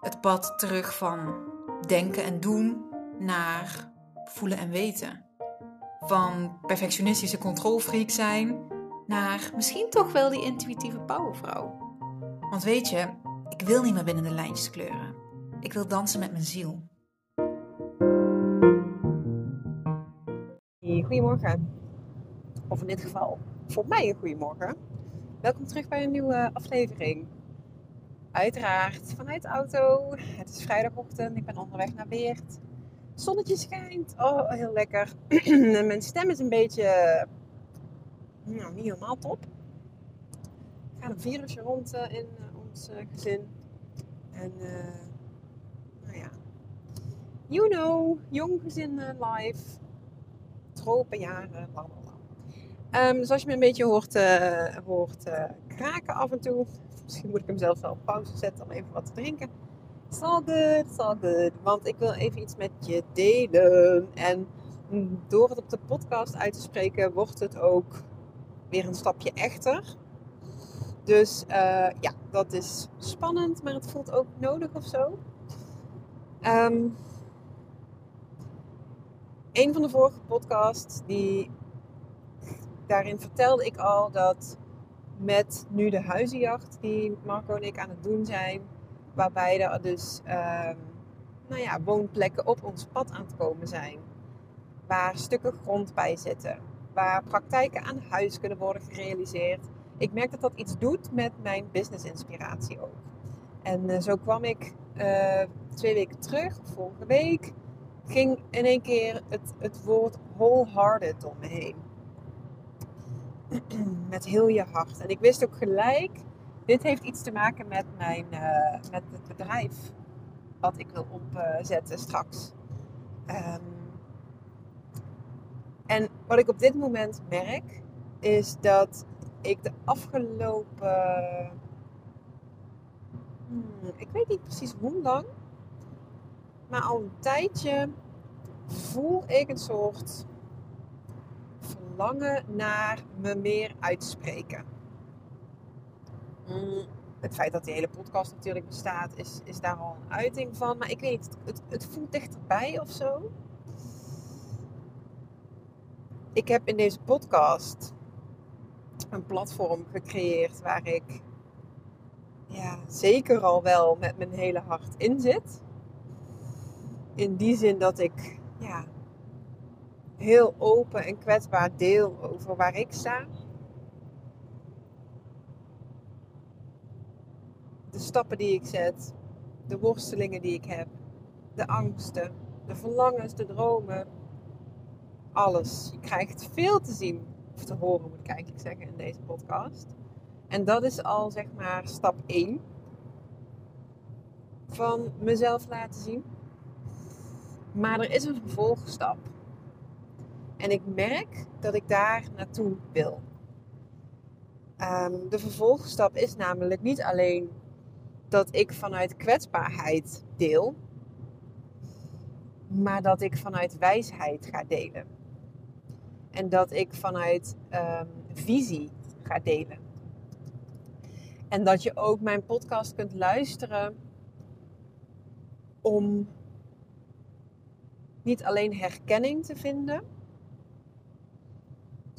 Het pad terug van denken en doen naar voelen en weten. Van perfectionistische controlfreak zijn naar misschien toch wel die intuïtieve powervrouw. Want weet je, ik wil niet meer binnen de lijntjes kleuren. Ik wil dansen met mijn ziel. Goedemorgen. Of in dit geval voor mij een goedemorgen. Welkom terug bij een nieuwe aflevering. Uiteraard vanuit de auto. Het is vrijdagochtend. Ik ben onderweg naar Weert. Zonnetje schijnt. Oh, heel lekker. mijn stem is een beetje... Nou, niet helemaal top. Ik ga een virusje rond uh, in uh, ons uh, gezin. En nou ja. You know. Jong gezin live. Tropenjaren. Blablabla. Um, zoals je me een beetje hoort, hoort kraken af en toe. Misschien moet ik hem zelfs wel op pauze zetten om even wat te drinken. It's all good, it's all good. Want ik wil even iets met je delen. En door het op de podcast uit te spreken, wordt het ook weer een stapje echter. Dus uh, ja, dat is spannend, maar het voelt ook nodig of zo. Um, een van de vorige podcasts die daarin vertelde ik al dat met nu de huizenjacht die Marco en ik aan het doen zijn, waarbij er dus uh, nou ja, woonplekken op ons pad aan het komen zijn, waar stukken grond bij zitten, waar praktijken aan huis kunnen worden gerealiseerd. Ik merk dat dat iets doet met mijn business inspiratie ook. En uh, zo kwam ik uh, twee weken terug, vorige week, ging in één keer het, het woord wholehearted om me heen met heel je hart. En ik wist ook gelijk, dit heeft iets te maken met, mijn, uh, met het bedrijf wat ik wil opzetten straks. Um, en wat ik op dit moment merk, is dat ik de afgelopen. Hmm, ik weet niet precies hoe lang, maar al een tijdje voel ik een soort verlangen naar me meer uitspreken. Mm, het feit dat die hele podcast natuurlijk bestaat, is, is daar al een uiting van. Maar ik weet, het, het voelt dichterbij of zo. Ik heb in deze podcast een platform gecreëerd waar ik ja, zeker al wel met mijn hele hart in zit. In die zin dat ik ja, heel open en kwetsbaar deel over waar ik sta. De stappen die ik zet, de worstelingen die ik heb, de angsten, de verlangens, de dromen, alles. Je krijgt veel te zien of te horen, moet ik eigenlijk zeggen, in deze podcast. En dat is al zeg maar stap 1 van mezelf laten zien. Maar er is een vervolgstap. En ik merk dat ik daar naartoe wil. Um, de vervolgstap is namelijk niet alleen dat ik vanuit kwetsbaarheid deel, maar dat ik vanuit wijsheid ga delen. En dat ik vanuit um, visie ga delen. En dat je ook mijn podcast kunt luisteren om niet alleen herkenning te vinden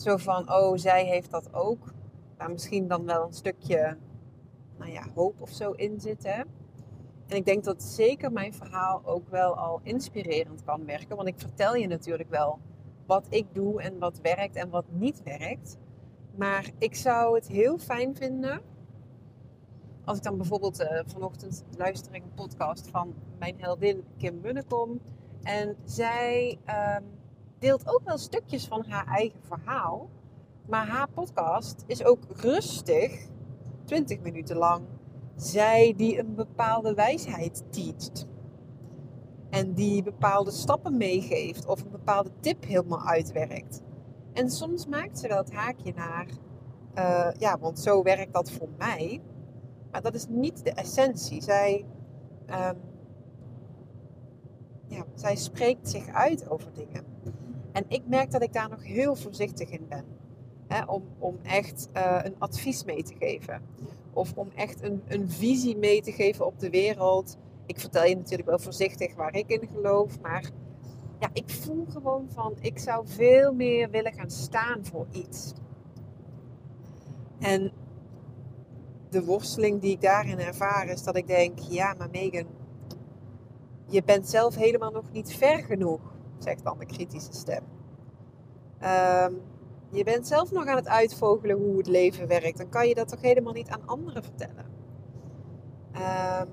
zo van, oh, zij heeft dat ook. Waar misschien dan wel een stukje, nou ja, hoop of zo in zit. Hè? En ik denk dat zeker mijn verhaal ook wel al inspirerend kan werken. Want ik vertel je natuurlijk wel wat ik doe en wat werkt en wat niet werkt. Maar ik zou het heel fijn vinden als ik dan bijvoorbeeld uh, vanochtend luister ik een podcast van mijn heldin Kim Munnekom. En zij um, deelt ook wel stukjes van haar eigen verhaal. Maar haar podcast is ook rustig, 20 minuten lang. Zij die een bepaalde wijsheid teacht. En die bepaalde stappen meegeeft of een bepaalde tip helemaal uitwerkt. En soms maakt ze wel het haakje naar, uh, ja, want zo werkt dat voor mij. Maar dat is niet de essentie. Zij, um, ja, zij spreekt zich uit over dingen. En ik merk dat ik daar nog heel voorzichtig in ben. Om, om echt uh, een advies mee te geven. Of om echt een, een visie mee te geven op de wereld. Ik vertel je natuurlijk wel voorzichtig waar ik in geloof. Maar ja, ik voel gewoon van, ik zou veel meer willen gaan staan voor iets. En de worsteling die ik daarin ervaar is dat ik denk, ja, maar Megan, je bent zelf helemaal nog niet ver genoeg, zegt dan de kritische stem. Um, je bent zelf nog aan het uitvogelen hoe het leven werkt. Dan kan je dat toch helemaal niet aan anderen vertellen. Um,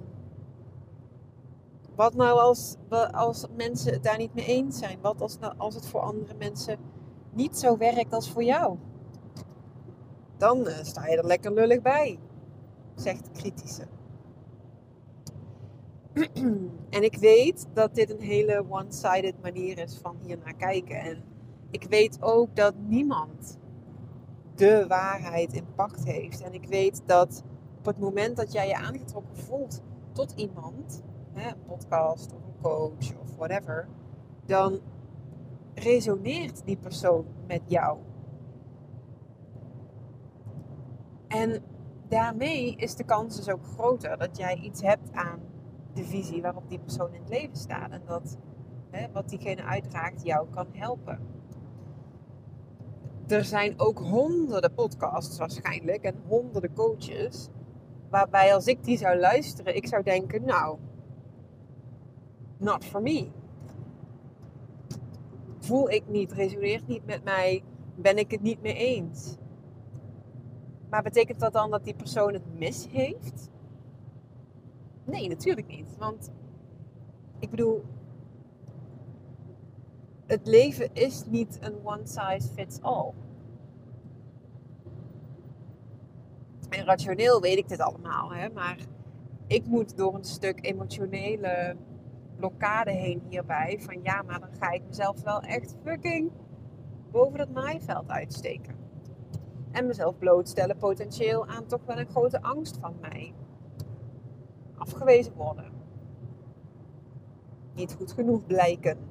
wat nou als, als mensen het daar niet mee eens zijn? Wat als, nou, als het voor andere mensen niet zo werkt als voor jou? Dan uh, sta je er lekker lullig bij, zegt de kritische. en ik weet dat dit een hele one-sided manier is van hier naar kijken. En ik weet ook dat niemand de waarheid in pacht heeft. En ik weet dat op het moment dat jij je aangetrokken voelt tot iemand, hè, een podcast of een coach of whatever, dan resoneert die persoon met jou. En daarmee is de kans dus ook groter dat jij iets hebt aan de visie waarop die persoon in het leven staat. En dat hè, wat diegene uitdraagt jou kan helpen er zijn ook honderden podcasts waarschijnlijk en honderden coaches. Waarbij als ik die zou luisteren, ik zou denken, nou, not for me. Voel ik niet, resoneert niet met mij, ben ik het niet mee eens. Maar betekent dat dan dat die persoon het mis heeft? Nee, natuurlijk niet. Want ik bedoel, het leven is niet een one size fits all. En rationeel weet ik dit allemaal, hè, maar ik moet door een stuk emotionele blokkade heen hierbij. Van ja, maar dan ga ik mezelf wel echt fucking boven het maaiveld uitsteken. En mezelf blootstellen potentieel aan toch wel een grote angst van mij. Afgewezen worden. Niet goed genoeg blijken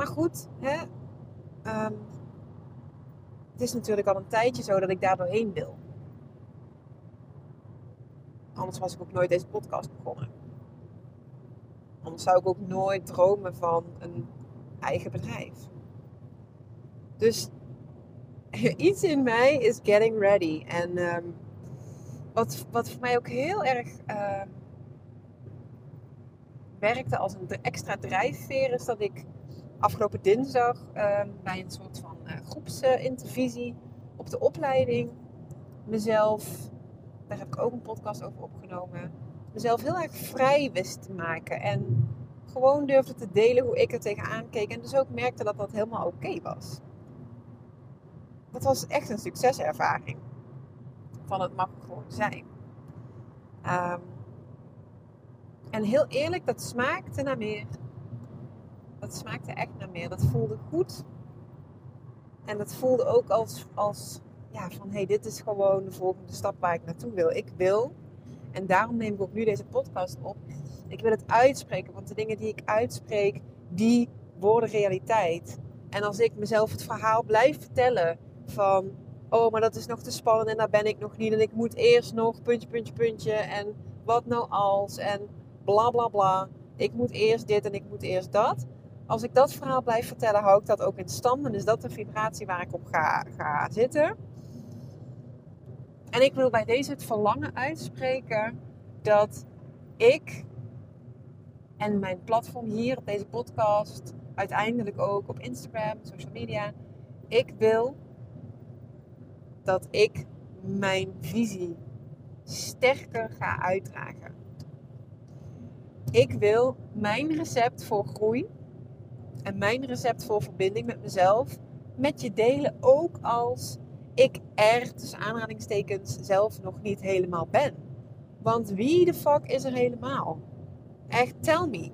maar goed, hè, um, het is natuurlijk al een tijdje zo dat ik daar doorheen wil. Anders was ik ook nooit deze podcast begonnen. Anders zou ik ook nooit dromen van een eigen bedrijf. Dus iets in mij is getting ready. En um, wat, wat voor mij ook heel erg uh, werkte als een extra drijfveer is dat ik afgelopen dinsdag ehm, bij een soort van uh, groepsintervisie op de opleiding mezelf, daar heb ik ook een podcast over opgenomen, mezelf heel erg vrij wist te maken. En gewoon durfde te delen hoe ik er tegenaan keek. En dus ook merkte dat dat helemaal oké was. Dat was echt een succeservaring. Van het mag gewoon zijn. Um, en heel eerlijk, dat smaakte naar meer dat smaakte echt naar meer. Dat voelde goed. En dat voelde ook als, als ja, van hé, hey, dit is gewoon de volgende stap waar ik naartoe wil. Ik wil, en daarom neem ik ook nu deze podcast op. Ik wil het uitspreken, want de dingen die ik uitspreek, die worden realiteit. En als ik mezelf het verhaal blijf vertellen van, oh, maar dat is nog te spannend en daar ben ik nog niet. En ik moet eerst nog puntje, puntje, puntje. En wat nou als? En bla bla bla. Ik moet eerst dit en ik moet eerst dat als ik dat verhaal blijf vertellen, hou ik dat ook in stand. En is dat de vibratie waar ik op ga, ga zitten. En ik wil bij deze het verlangen uitspreken dat ik en mijn platform hier op deze podcast, uiteindelijk ook op Instagram, social media, ik wil dat ik mijn visie sterker ga uitdragen. Ik wil mijn recept voor groei en mijn recept voor verbinding met mezelf met je delen. Ook als ik er, tussen aanhalingstekens, zelf nog niet helemaal ben. Want wie de fuck is er helemaal? Echt, tell me.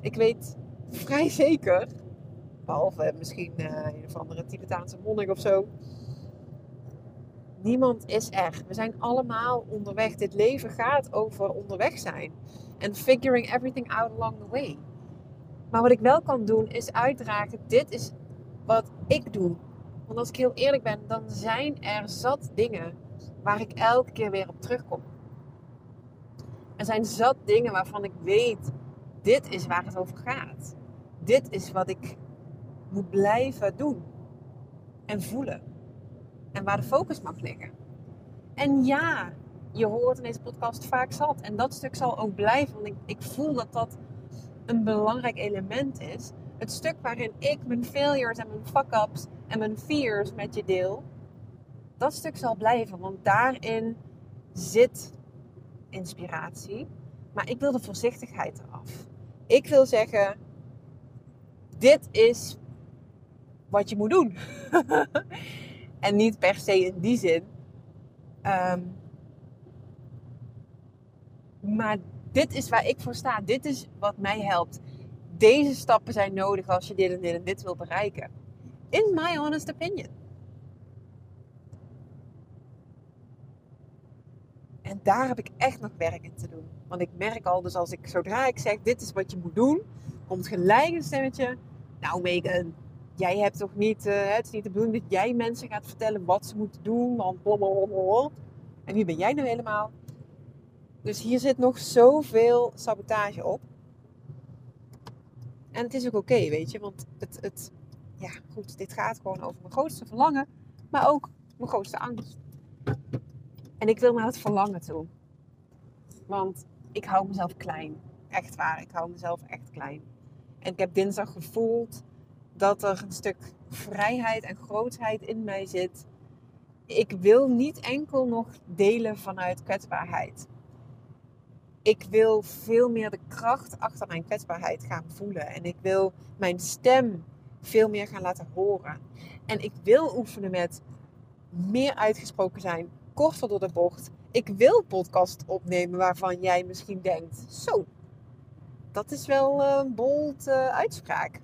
Ik weet vrij zeker, behalve misschien uh, een of andere Tibetaanse monnik of zo. Niemand is er. We zijn allemaal onderweg. Dit leven gaat over onderweg zijn. En figuring everything out along the way. Maar wat ik wel kan doen is uitdragen: dit is wat ik doe. Want als ik heel eerlijk ben, dan zijn er zat dingen waar ik elke keer weer op terugkom. Er zijn zat dingen waarvan ik weet: dit is waar het over gaat. Dit is wat ik moet blijven doen en voelen. En waar de focus mag liggen. En ja, je hoort in deze podcast vaak zat. En dat stuk zal ook blijven, want ik, ik voel dat dat een belangrijk element is. Het stuk waarin ik mijn failures en mijn fuck-ups en mijn fears met je deel. Dat stuk zal blijven, want daarin zit inspiratie. Maar ik wil de voorzichtigheid eraf. Ik wil zeggen, dit is wat je moet doen. en niet per se in die zin. Um, maar dit is waar ik voor sta. Dit is wat mij helpt. Deze stappen zijn nodig als je dit en dit en dit wil bereiken. In my honest opinion. En daar heb ik echt nog werk in te doen. Want ik merk al, dus als ik zodra ik zeg dit is wat je moet doen, komt gelijk een stemmetje. Nou Megan, jij hebt toch niet, uh, het is niet de bedoeling dat jij mensen gaat vertellen wat ze moeten doen. Want blablabla. En wie ben jij nou helemaal? Dus hier zit nog zoveel sabotage op. En het is ook oké, weet je. Want het, het, ja, goed, dit gaat gewoon over mijn grootste verlangen. Maar ook mijn grootste angst. En ik wil naar het verlangen toe. Want ik hou mezelf klein. Echt waar, ik hou mezelf echt klein. En ik heb dinsdag gevoeld dat er een stuk vrijheid en grootheid in mij zit. Ik wil niet enkel nog delen vanuit kwetsbaarheid ik wil veel meer de kracht achter mijn kwetsbaarheid gaan voelen. En ik wil mijn stem veel meer gaan laten horen. En ik wil oefenen met meer uitgesproken zijn, korter door de bocht. Ik wil podcast opnemen waarvan jij misschien denkt: zo, dat is wel een bold uh, uitspraak.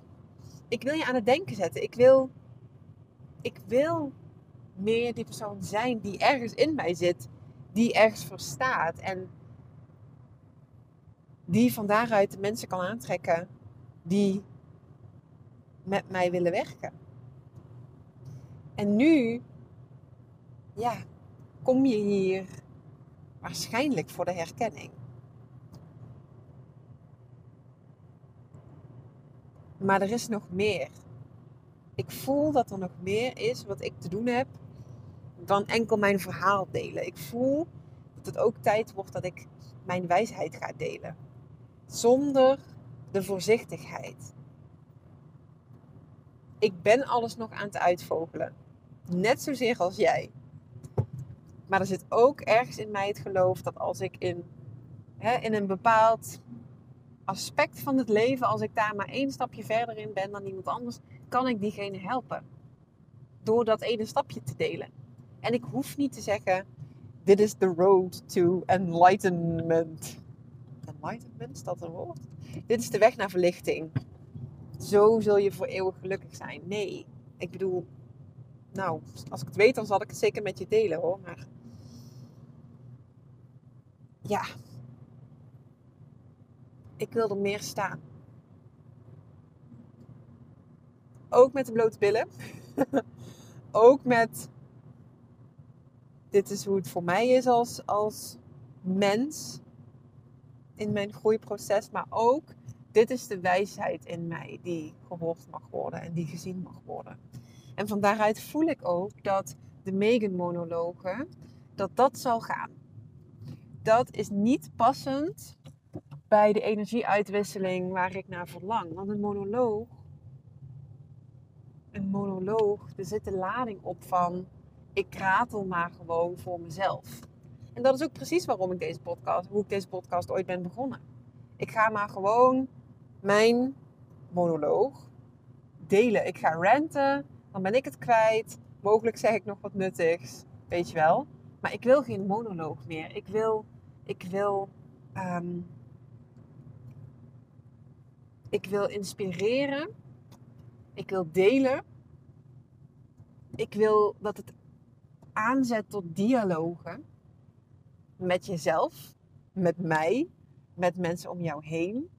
Ik wil je aan het denken zetten. Ik wil, ik wil meer die persoon zijn die ergens in mij zit, die ergens verstaat. En die van daaruit de mensen kan aantrekken die met mij willen werken. En nu, ja, kom je hier waarschijnlijk voor de herkenning. Maar er is nog meer. Ik voel dat er nog meer is wat ik te doen heb dan enkel mijn verhaal delen. Ik voel dat het ook tijd wordt dat ik mijn wijsheid ga delen zonder de voorzichtigheid. Ik ben alles nog aan het uitvogelen. Net zozeer als jij. Maar er zit ook ergens in mij het geloof dat als ik in, hè, in een bepaald aspect van het leven, als ik daar maar één stapje verder in ben dan iemand anders, kan ik diegene helpen. Door dat ene stapje te delen. En ik hoef niet te zeggen: dit is the road to enlightenment enlightenment, is dat een woord? Dit is de weg naar verlichting. Zo zul je voor eeuwig gelukkig zijn. Nee, ik bedoel, nou, als ik het weet, dan zal ik het zeker met je delen hoor. Maar ja, ik wil er meer staan. Ook met de blote billen. ook met. Dit is hoe het voor mij is als, als mens in mijn groeiproces, maar ook dit is de wijsheid in mij die gehoord mag worden en die gezien mag worden. En van daaruit voel ik ook dat de Megan-monologen, dat dat zal gaan. Dat is niet passend bij de energieuitwisseling waar ik naar verlang. Want een monoloog, een monoloog, er zit de lading op van ik ratel maar gewoon voor mezelf. En dat is ook precies waarom ik deze podcast, hoe ik deze podcast ooit ben begonnen. Ik ga maar gewoon mijn monoloog delen. Ik ga ranten, dan ben ik het kwijt. Mogelijk zeg ik nog wat nuttigs, weet je wel. Maar ik wil geen monoloog meer. Ik wil, ik wil, ehm, ik wil inspireren. Ik wil delen. Ik wil dat het aanzet tot dialogen met jezelf, met mij, met mensen om jou heen.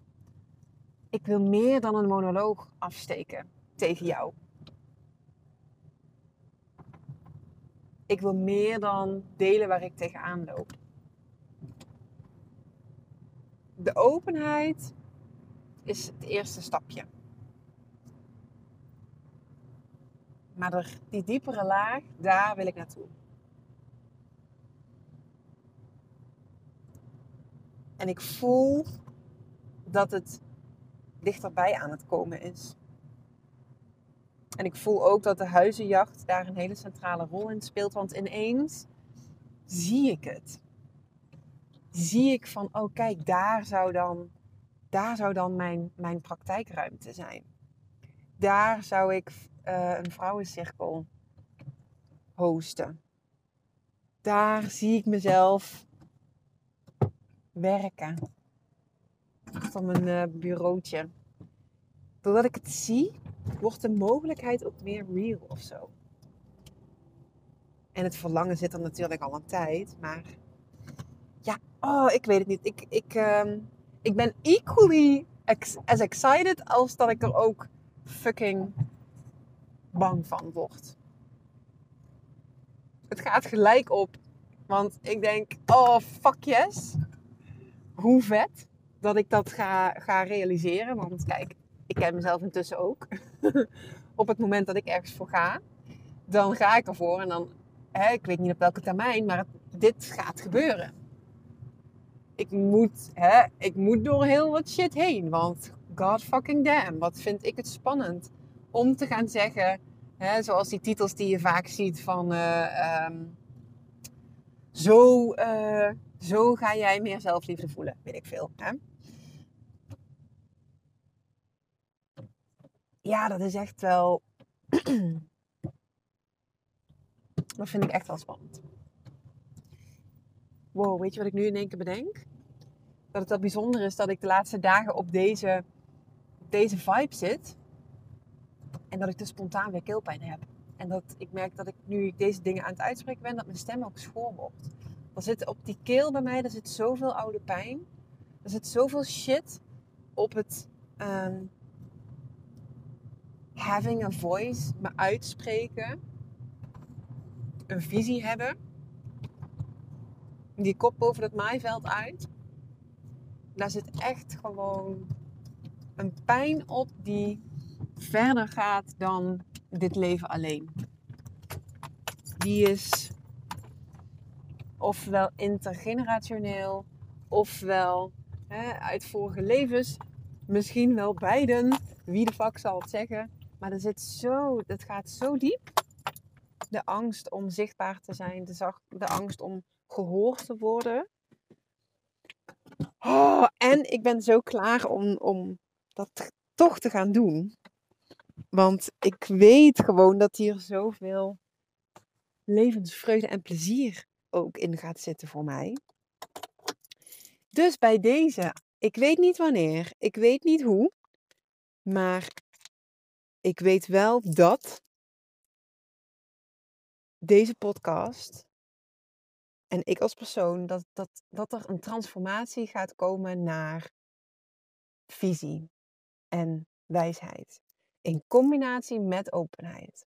Ik wil meer dan een monoloog afsteken tegen jou. Ik wil meer dan delen waar ik tegenaan loop. De openheid is het eerste stapje. Maar er, die diepere laag, daar wil ik naartoe. En ik voel dat het dichterbij aan het komen is. En ik voel ook dat de huizenjacht daar een hele centrale rol in speelt. Want ineens zie ik het. Zie ik van, oh kijk, daar zou dan, daar zou dan mijn, mijn praktijkruimte zijn. Daar zou ik uh, een vrouwencirkel hosten. Daar zie ik mezelf werken. Achter mijn uh, bureautje. Doordat ik het zie, wordt de mogelijkheid ook meer real of zo. En het verlangen zit er natuurlijk al een tijd, maar ja, oh, ik weet het niet. Ik, ik, uh, ik ben equally as excited als dat ik er ook fucking bang van word. Het gaat gelijk op, want ik denk, oh fuck yes. Hoe vet dat ik dat ga, ga realiseren. Want kijk, ik ken mezelf intussen ook. op het moment dat ik ergens voor ga, dan ga ik ervoor en dan, hè, ik weet niet op welke termijn, maar dit gaat gebeuren. Ik moet, hè, ik moet door heel wat shit heen, want god fucking damn, wat vind ik het spannend om te gaan zeggen, hè, zoals die titels die je vaak ziet van, uh, um, zo, uh, zo ga jij meer zelfliefde voelen, weet ik veel. Hè? ja, dat is echt wel. dat vind ik echt wel spannend. Wow, weet je wat ik nu in één keer bedenk? Dat het wel bijzonder is dat ik de laatste dagen op deze, deze vibe zit. En dat ik dus spontaan weer keelpijn heb. En dat ik merk dat ik nu ik deze dingen aan het uitspreken ben, dat mijn stem ook schoor wordt. Er zit op die keel bij mij, er zit zoveel oude pijn. Er zit zoveel shit op het, ehm, having a voice, me uitspreken, een visie hebben, die kop boven het maaiveld uit. Daar zit echt gewoon een pijn op die verder gaat dan dit leven alleen. Die is ofwel intergenerationeel, ofwel hè, uit vorige levens, misschien wel beiden. Wie de fuck zal het zeggen? Maar er zit zo, het gaat zo diep. De angst om zichtbaar te zijn, de angst om gehoord te worden. Oh, en ik ben zo klaar om, om dat toch te gaan doen. Want ik weet gewoon dat hier zoveel levensvreugde en plezier ook in gaat zitten voor mij. Dus bij deze, ik weet niet wanneer, ik weet niet hoe, maar ik weet wel dat deze podcast en ik als persoon, dat, dat, dat er een transformatie gaat komen naar visie en wijsheid. In combinatie met openheid.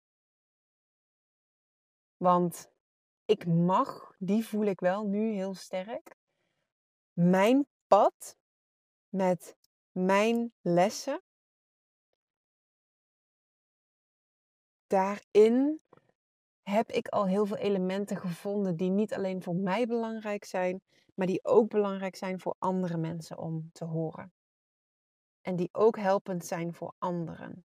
Want ik mag, die voel ik wel nu heel sterk, mijn pad met mijn lessen daarin heb ik al heel veel elementen gevonden die niet alleen voor mij belangrijk zijn, maar die ook belangrijk zijn voor andere mensen om te horen. En die ook helpend zijn voor anderen.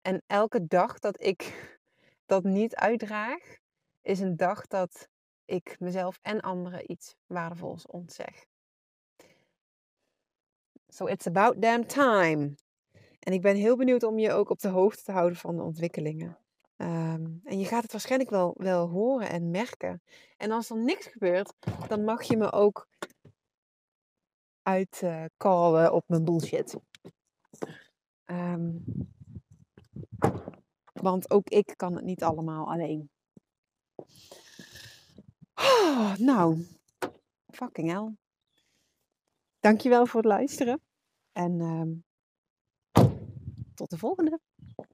En elke dag dat ik dat niet uitdraag, is een dag dat ik mezelf en anderen iets waardevols ontzeg. So it's about damn time. En ik ben heel benieuwd om je ook op de hoogte te houden van de ontwikkelingen. Ehm, en je gaat het waarschijnlijk wel, wel horen en merken. En als er niks gebeurt, dan mag je me ook uitkallen op mijn bullshit. Ehm, want ook ik kan het niet allemaal alleen. Oh, nou, fucking hell. Dankjewel voor het luisteren. En ehm, tot de volgende.